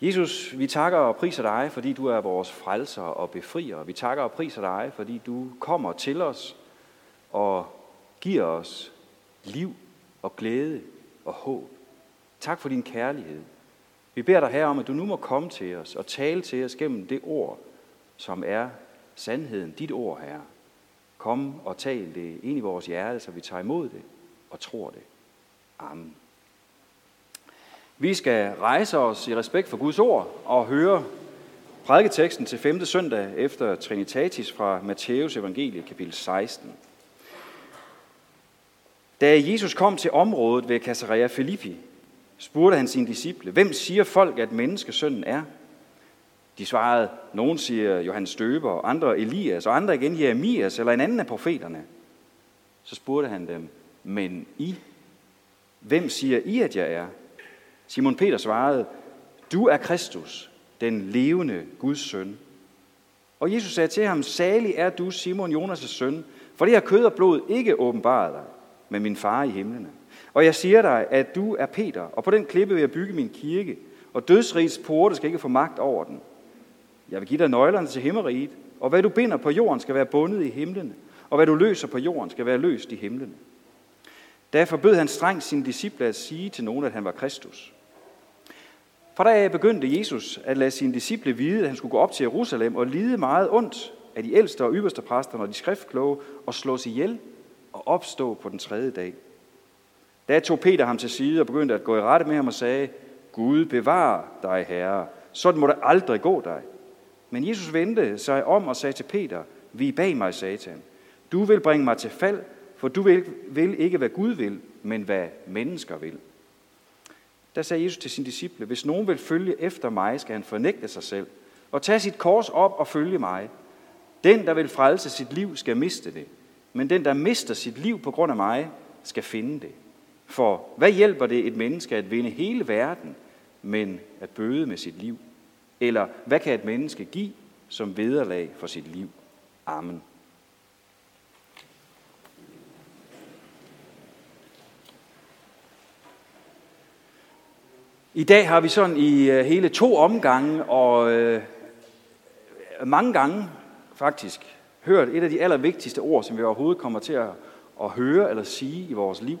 Jesus, vi takker og priser dig, fordi du er vores frelser og befrier. Vi takker og priser dig, fordi du kommer til os og giver os liv og glæde og håb. Tak for din kærlighed. Vi beder dig her om, at du nu må komme til os og tale til os gennem det ord, som er sandheden, dit ord, Herre. Kom og tal det ind i vores hjerte, så vi tager imod det og tror det. Amen. Vi skal rejse os i respekt for Guds ord og høre prædiketeksten til 5. søndag efter Trinitatis fra Matthæus evangelie kapitel 16. Da Jesus kom til området ved Caesarea Philippi, spurgte han sine disciple, hvem siger folk, at menneskesønnen er? De svarede, nogen siger Johannes Støber, andre Elias, og andre igen Jeremias eller en anden af profeterne. Så spurgte han dem, men I, hvem siger I, at jeg er? Simon Peter svarede, du er Kristus, den levende Guds søn. Og Jesus sagde til ham, salig er du, Simon Jonas' søn, for det har kød og blod ikke åbenbaret dig, men min far i himlene. Og jeg siger dig, at du er Peter, og på den klippe vil jeg bygge min kirke, og dødsrigets porte skal ikke få magt over den. Jeg vil give dig nøglerne til himmeriget, og hvad du binder på jorden skal være bundet i himlene, og hvad du løser på jorden skal være løst i himlene. Da forbød han strengt sine disciple at sige til nogen, at han var Kristus. Fra da af begyndte Jesus at lade sine disciple vide, at han skulle gå op til Jerusalem og lide meget ondt af de ældste og ypperste præster og de skriftkloge og slås ihjel og opstå på den tredje dag. Da tog Peter ham til side og begyndte at gå i rette med ham og sagde, Gud bevar dig, Herre. Sådan må det aldrig gå dig. Men Jesus vendte sig om og sagde til Peter, vi bag mig, satan. Du vil bringe mig til fald, for du vil, vil ikke, hvad Gud vil, men hvad mennesker vil. Der sagde Jesus til sine disciple, hvis nogen vil følge efter mig, skal han fornægte sig selv og tage sit kors op og følge mig. Den, der vil frelse sit liv, skal miste det. Men den, der mister sit liv på grund af mig, skal finde det. For hvad hjælper det et menneske at vinde hele verden, men at bøde med sit liv? Eller hvad kan et menneske give som vederlag for sit liv? Amen. I dag har vi sådan i øh, hele to omgange og øh, mange gange faktisk hørt et af de allervigtigste ord, som vi overhovedet kommer til at, at høre eller sige i vores liv.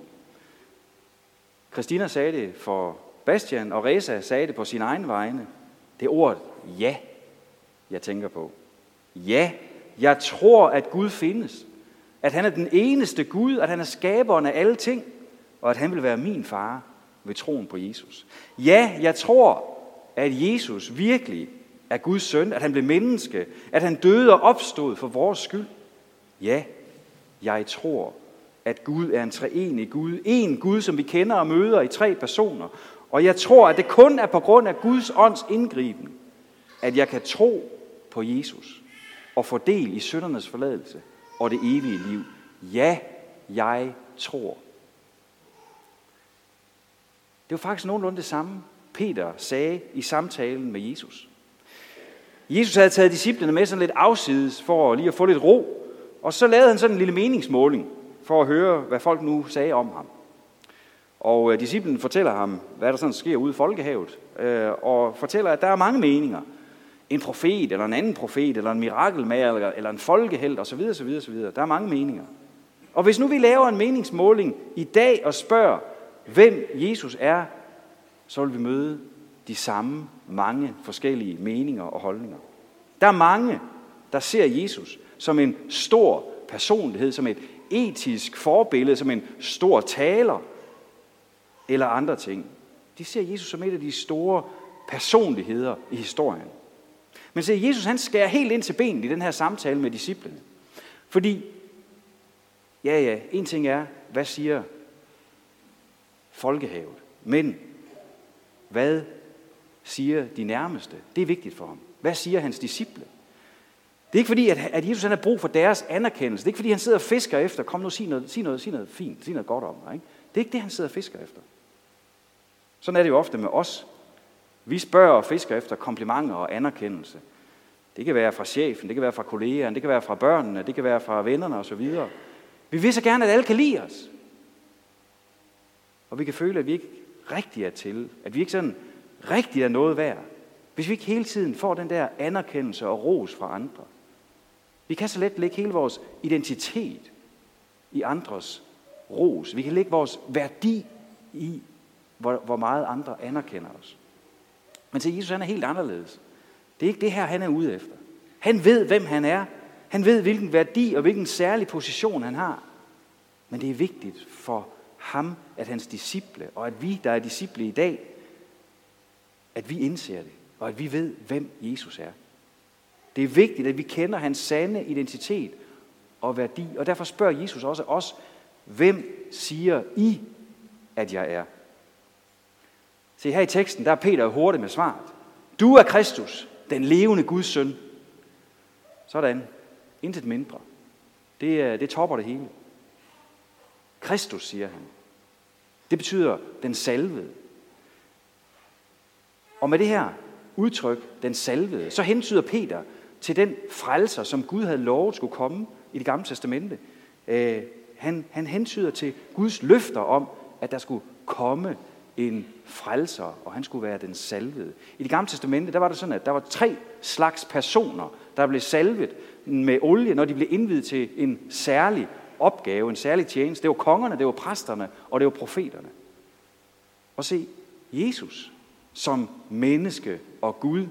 Christina sagde det for Bastian, og Reza sagde det på sin egen vegne. Det er ordet ja, jeg tænker på. Ja, jeg tror, at Gud findes. At han er den eneste Gud, at han er skaberen af alle ting, og at han vil være min far ved troen på Jesus. Ja, jeg tror, at Jesus virkelig er Guds søn, at han blev menneske, at han døde og opstod for vores skyld. Ja, jeg tror, at Gud er en treenig Gud. En Gud, som vi kender og møder i tre personer. Og jeg tror, at det kun er på grund af Guds ånds indgriben, at jeg kan tro på Jesus og få del i syndernes forladelse og det evige liv. Ja, jeg tror. Det var faktisk nogenlunde det samme, Peter sagde i samtalen med Jesus. Jesus havde taget disciplene med sådan lidt afsides for lige at få lidt ro, og så lavede han sådan en lille meningsmåling for at høre, hvad folk nu sagde om ham. Og øh, disciplen fortæller ham, hvad der sådan sker ude i folkehavet, øh, og fortæller, at der er mange meninger. En profet, eller en anden profet, eller en mirakelmager, eller, en folkehelt, osv., osv., osv. Der er mange meninger. Og hvis nu vi laver en meningsmåling i dag og spørger, hvem Jesus er, så vil vi møde de samme mange forskellige meninger og holdninger. Der er mange, der ser Jesus som en stor personlighed, som et etisk forbillede, som en stor taler eller andre ting. De ser Jesus som et af de store personligheder i historien. Men se, Jesus han skærer helt ind til benet i den her samtale med disciplene. Fordi, ja ja, en ting er, hvad siger folkehavet? Men, hvad siger de nærmeste? Det er vigtigt for ham. Hvad siger hans disciple? Det er ikke fordi, at, Jesus han har brug for deres anerkendelse. Det er ikke fordi, han sidder og fisker efter, kom nu, sig noget, sig noget, sig noget fint, sig noget godt om mig. Ikke? Det er ikke det, han sidder og fisker efter. Sådan er det jo ofte med os. Vi spørger og fisker efter komplimenter og anerkendelse. Det kan være fra chefen, det kan være fra kollegerne, det kan være fra børnene, det kan være fra vennerne osv. Vi vil så gerne, at alle kan lide os. Og vi kan føle, at vi ikke rigtig er til. At vi ikke sådan rigtig er noget værd. hvis vi ikke hele tiden får den der anerkendelse og ros fra andre, vi kan så let lægge hele vores identitet i andres ros. Vi kan lægge vores værdi i, hvor, hvor meget andre anerkender os. Men til Jesus han er helt anderledes. Det er ikke det her, han er ude efter. Han ved, hvem han er. Han ved, hvilken værdi og hvilken særlig position han har. Men det er vigtigt for ham, at hans disciple, og at vi, der er disciple i dag, at vi indser det, og at vi ved, hvem Jesus er. Det er vigtigt, at vi kender hans sande identitet og værdi. Og derfor spørger Jesus også os, hvem siger I, at jeg er? Se, her i teksten, der er Peter hurtigt med svaret. Du er Kristus, den levende Guds søn. Sådan. Intet mindre. Det, det topper det hele. Kristus, siger han. Det betyder den salvede. Og med det her udtryk, den salvede, så hentyder Peter til den frelser, som Gud havde lovet skulle komme i det gamle testamente. Øh, han, han hentyder til Guds løfter om, at der skulle komme en frelser, og han skulle være den salvede. I det gamle testamente, der var det sådan, at der var tre slags personer, der blev salvet med olie, når de blev indvidet til en særlig opgave, en særlig tjeneste. Det var kongerne, det var præsterne, og det var profeterne. Og se, Jesus som menneske og Gud,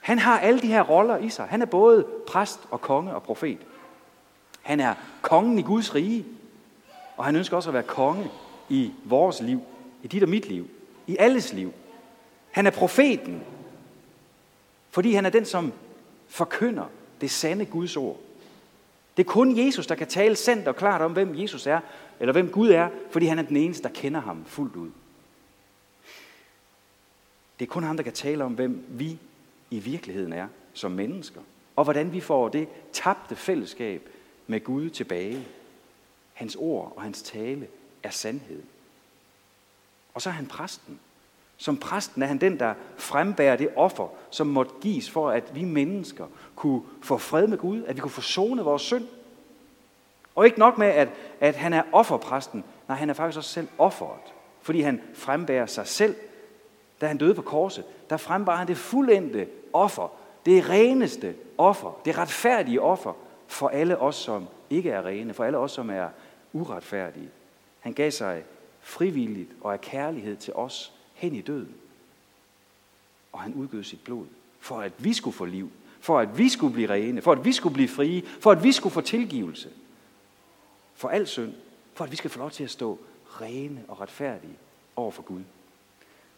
han har alle de her roller i sig. Han er både præst og konge og profet. Han er kongen i Guds rige, og han ønsker også at være konge i vores liv, i dit og mit liv, i alles liv. Han er profeten, fordi han er den, som forkynder det sande Guds ord. Det er kun Jesus, der kan tale sandt og klart om, hvem Jesus er, eller hvem Gud er, fordi han er den eneste, der kender ham fuldt ud. Det er kun ham, der kan tale om, hvem vi i virkeligheden er som mennesker, og hvordan vi får det tabte fællesskab med Gud tilbage. Hans ord og hans tale er sandhed. Og så er han præsten. Som præsten er han den, der frembærer det offer, som måtte gives for, at vi mennesker kunne få fred med Gud, at vi kunne forsone vores synd. Og ikke nok med, at, at han er offerpræsten, nej, han er faktisk også selv offeret, fordi han frembærer sig selv. Da han døde på korset, der frembærer han det fuldendte offer, det reneste offer, det retfærdige offer for alle os, som ikke er rene, for alle os, som er uretfærdige. Han gav sig frivilligt og af kærlighed til os hen i døden. Og han udgød sit blod, for at vi skulle få liv, for at vi skulle blive rene, for at vi skulle blive frie, for at vi skulle få tilgivelse. For al synd, for at vi skal få lov til at stå rene og retfærdige over for Gud.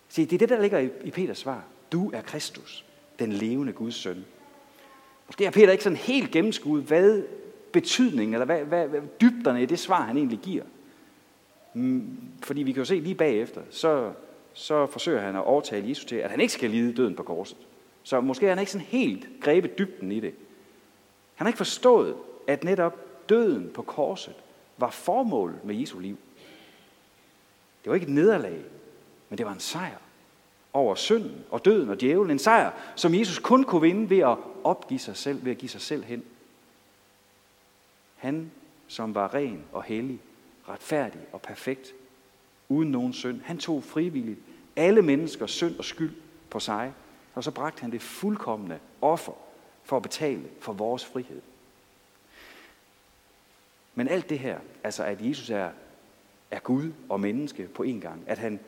Se, det er det, der ligger i Peters svar. Du er Kristus, den levende Guds søn. Måske har Peter ikke sådan helt gennemskuet, hvad betydningen, eller hvad, hvad, hvad dybderne i det svar, han egentlig giver. Mm, fordi vi kan jo se lige bagefter, så, så forsøger han at overtale Jesus til, at han ikke skal lide døden på korset. Så måske er han ikke sådan helt grebet dybden i det. Han har ikke forstået, at netop døden på korset var formålet med Jesu liv. Det var ikke et nederlag, men det var en sejr over synden og døden og djævlen. En sejr, som Jesus kun kunne vinde ved at opgive sig selv, ved at give sig selv hen. Han, som var ren og hellig, retfærdig og perfekt, uden nogen synd, han tog frivilligt alle menneskers synd og skyld på sig, og så bragte han det fuldkommende offer for at betale for vores frihed. Men alt det her, altså at Jesus er, er Gud og menneske på en gang, at han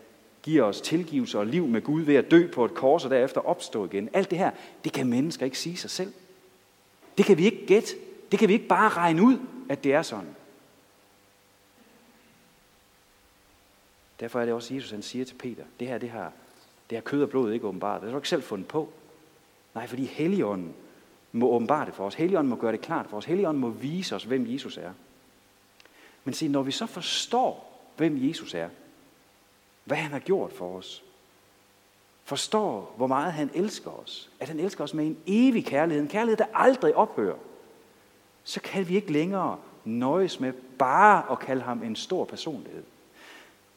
giver os tilgivelse og liv med Gud ved at dø på et kors og derefter opstå igen. Alt det her, det kan mennesker ikke sige sig selv. Det kan vi ikke gætte. Det kan vi ikke bare regne ud, at det er sådan. Derfor er det også, Jesus han siger til Peter, det her, det har, det har kød og blod ikke åbenbart. Det har du ikke selv fundet på. Nej, fordi Helligånden må åbenbare det for os. Helligånden må gøre det klart for os. Helligånden må vise os, hvem Jesus er. Men se, når vi så forstår, hvem Jesus er, hvad han har gjort for os, forstår, hvor meget han elsker os, at han elsker os med en evig kærlighed, en kærlighed, der aldrig ophører, så kan vi ikke længere nøjes med bare at kalde ham en stor personlighed.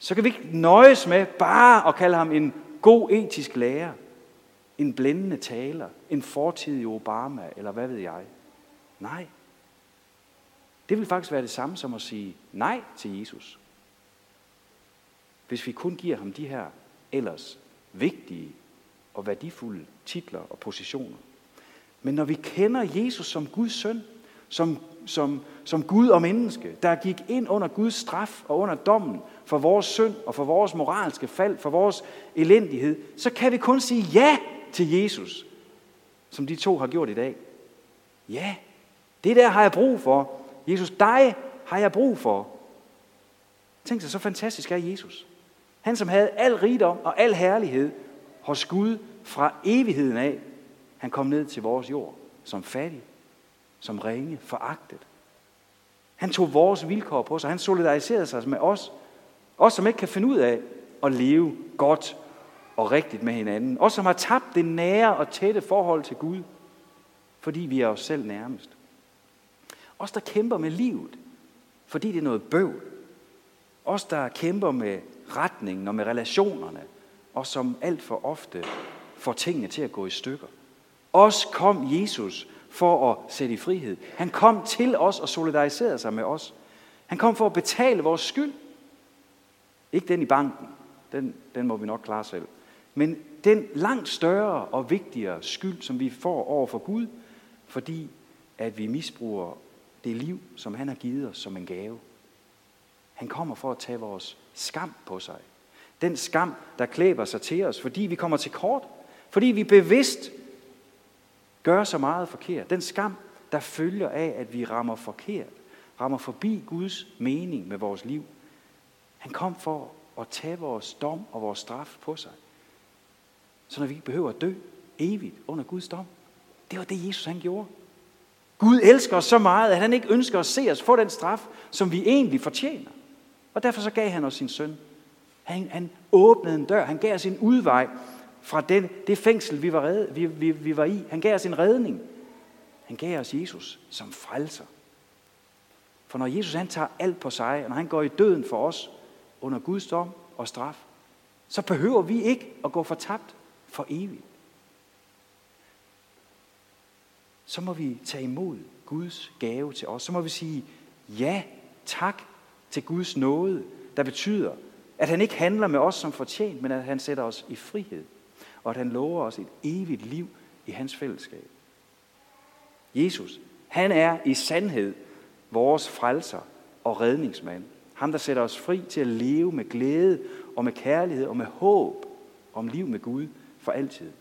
Så kan vi ikke nøjes med bare at kalde ham en god etisk lærer, en blændende taler, en fortidig Obama, eller hvad ved jeg. Nej. Det vil faktisk være det samme som at sige nej til Jesus. Hvis vi kun giver ham de her ellers vigtige og værdifulde titler og positioner. Men når vi kender Jesus som Guds søn, som, som, som Gud og menneske, der gik ind under Guds straf og under dommen for vores synd og for vores moralske fald, for vores elendighed, så kan vi kun sige ja til Jesus, som de to har gjort i dag. Ja, det der har jeg brug for. Jesus, dig har jeg brug for. Tænk sig, så fantastisk er Jesus. Han, som havde al rigdom og al herlighed hos Gud fra evigheden af, han kom ned til vores jord som fattig, som ringe, foragtet. Han tog vores vilkår på sig. Han solidariserede sig med os. Os, som ikke kan finde ud af at leve godt og rigtigt med hinanden. Os, som har tabt det nære og tætte forhold til Gud, fordi vi er os selv nærmest. Os, der kæmper med livet, fordi det er noget bøv. Os, der kæmper med retningen og med relationerne, og som alt for ofte får tingene til at gå i stykker. Os kom Jesus for at sætte i frihed. Han kom til os og solidariserede sig med os. Han kom for at betale vores skyld. Ikke den i banken. Den, den må vi nok klare selv. Men den langt større og vigtigere skyld, som vi får over for Gud, fordi at vi misbruger det liv, som han har givet os som en gave. Han kommer for at tage vores skam på sig. Den skam, der klæber sig til os, fordi vi kommer til kort. Fordi vi bevidst gør så meget forkert. Den skam, der følger af, at vi rammer forkert. Rammer forbi Guds mening med vores liv. Han kom for at tage vores dom og vores straf på sig. Så når vi ikke behøver at dø evigt under Guds dom. Det var det, Jesus han gjorde. Gud elsker os så meget, at han ikke ønsker at se os få den straf, som vi egentlig fortjener. Og derfor så gav han os sin søn. Han, han åbnede en dør. Han gav os en udvej fra den, det fængsel, vi var, red, vi, vi, vi var i. Han gav os en redning. Han gav os Jesus som frelser. For når Jesus han tager alt på sig, og når han går i døden for os under Guds dom og straf, så behøver vi ikke at gå fortabt for evigt. Så må vi tage imod Guds gave til os. Så må vi sige ja, tak til Guds nåde, der betyder, at han ikke handler med os som fortjent, men at han sætter os i frihed, og at han lover os et evigt liv i hans fællesskab. Jesus, han er i sandhed vores frelser og redningsmand. Ham, der sætter os fri til at leve med glæde og med kærlighed og med håb om liv med Gud for altid.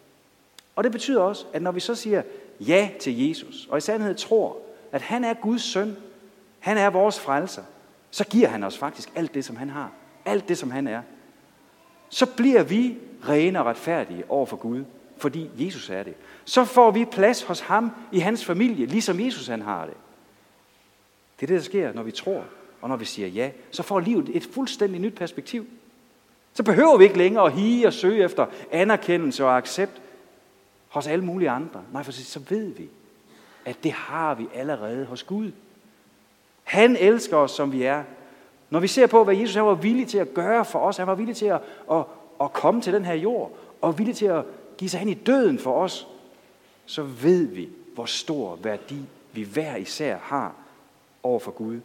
Og det betyder også, at når vi så siger ja til Jesus, og i sandhed tror, at han er Guds søn, han er vores frelser, så giver han os faktisk alt det, som han har. Alt det, som han er. Så bliver vi rene og retfærdige over for Gud, fordi Jesus er det. Så får vi plads hos ham i hans familie, ligesom Jesus han har det. Det er det, der sker, når vi tror, og når vi siger ja. Så får livet et fuldstændig nyt perspektiv. Så behøver vi ikke længere at hige og søge efter anerkendelse og accept hos alle mulige andre. Nej, for så ved vi, at det har vi allerede hos Gud. Han elsker os, som vi er. Når vi ser på, hvad Jesus var villig til at gøre for os, han var villig til at, at, at komme til den her jord, og villig til at give sig hen i døden for os, så ved vi, hvor stor værdi vi hver især har over for Gud.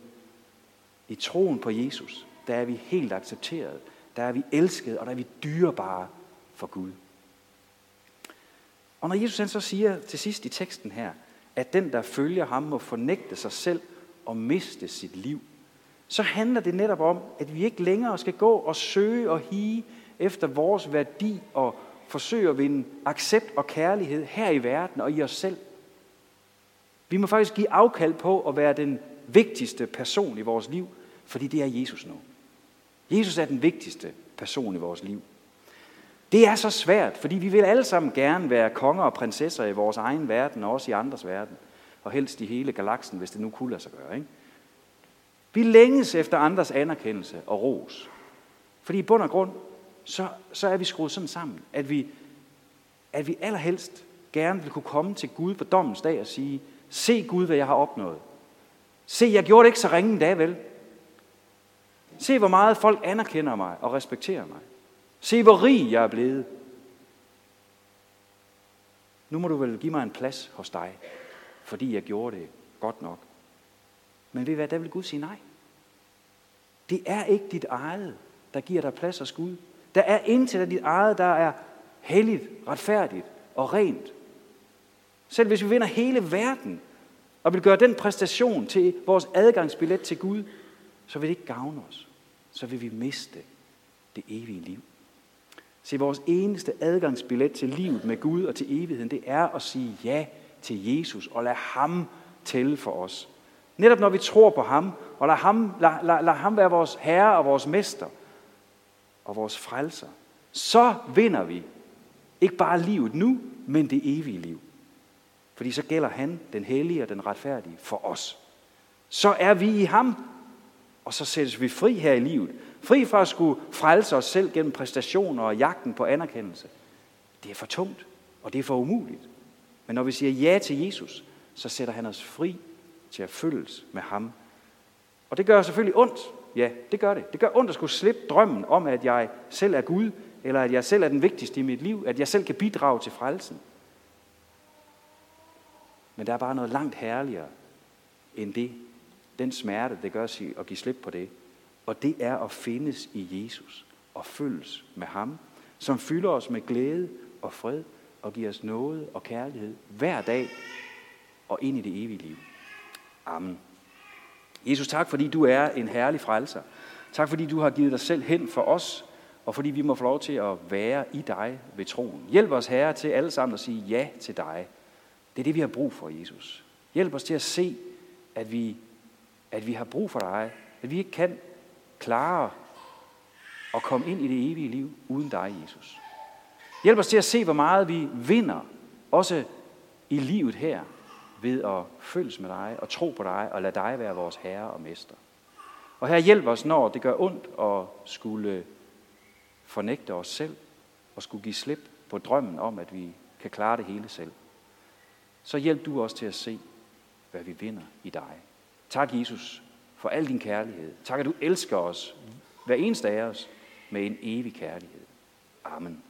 I troen på Jesus, der er vi helt accepteret, der er vi elsket, og der er vi dyrebare for Gud. Og når Jesus han så siger til sidst i teksten her, at den, der følger ham, må fornægte sig selv og miste sit liv, så handler det netop om, at vi ikke længere skal gå og søge og hige efter vores værdi og forsøge at vinde accept og kærlighed her i verden og i os selv. Vi må faktisk give afkald på at være den vigtigste person i vores liv, fordi det er Jesus nu. Jesus er den vigtigste person i vores liv. Det er så svært, fordi vi vil alle sammen gerne være konger og prinsesser i vores egen verden og også i andres verden. Og helst i hele galaksen, hvis det nu kunne lade sig gøre. Ikke? Vi længes efter andres anerkendelse og ros. Fordi i bund og grund, så, så er vi skruet sådan sammen, at vi, at vi allerhelst gerne vil kunne komme til Gud på dommens dag og sige, se Gud, hvad jeg har opnået. Se, jeg gjorde det ikke så ringen dag, vel? Se, hvor meget folk anerkender mig og respekterer mig. Se, hvor rig jeg er blevet. Nu må du vel give mig en plads hos dig, fordi jeg gjorde det godt nok. Men ved I hvad, der vil Gud sige nej. Det er ikke dit eget, der giver dig plads og skud. Der er intet af dit eget, der er helligt, retfærdigt og rent. Selv hvis vi vinder hele verden, og vil gøre den præstation til vores adgangsbillet til Gud, så vil det ikke gavne os. Så vil vi miste det evige liv. Se, vores eneste adgangsbillet til livet med Gud og til evigheden, det er at sige ja til Jesus og lade ham tælle for os. Netop når vi tror på ham, og lad ham, lad, lad, lad ham være vores herre og vores mester og vores frelser, så vinder vi ikke bare livet nu, men det evige liv. Fordi så gælder han, den hellige og den retfærdige, for os. Så er vi i ham, og så sættes vi fri her i livet. Fri for at skulle frelse os selv gennem præstationer og jagten på anerkendelse. Det er for tungt, og det er for umuligt. Men når vi siger ja til Jesus, så sætter han os fri til at følges med ham. Og det gør selvfølgelig ondt. Ja, det gør det. Det gør ondt at skulle slippe drømmen om, at jeg selv er Gud, eller at jeg selv er den vigtigste i mit liv, at jeg selv kan bidrage til frelsen. Men der er bare noget langt herligere end det. Den smerte, det gør at give slip på det. Og det er at findes i Jesus og følges med ham, som fylder os med glæde og fred og giver os noget og kærlighed hver dag og ind i det evige liv. Amen. Jesus, tak fordi du er en herlig frelser. Tak fordi du har givet dig selv hen for os, og fordi vi må få lov til at være i dig ved troen. Hjælp os, Herre, til alle sammen at sige ja til dig. Det er det, vi har brug for, Jesus. Hjælp os til at se, at vi, at vi har brug for dig. At vi ikke kan klare at komme ind i det evige liv uden dig, Jesus. Hjælp os til at se, hvor meget vi vinder, også i livet her, ved at følges med dig og tro på dig og lade dig være vores herre og mester. Og her hjælp os, når det gør ondt at skulle fornægte os selv og skulle give slip på drømmen om, at vi kan klare det hele selv. Så hjælp du os til at se, hvad vi vinder i dig. Tak, Jesus, for al din kærlighed. Tak, at du elsker os, hver eneste af os, med en evig kærlighed. Amen.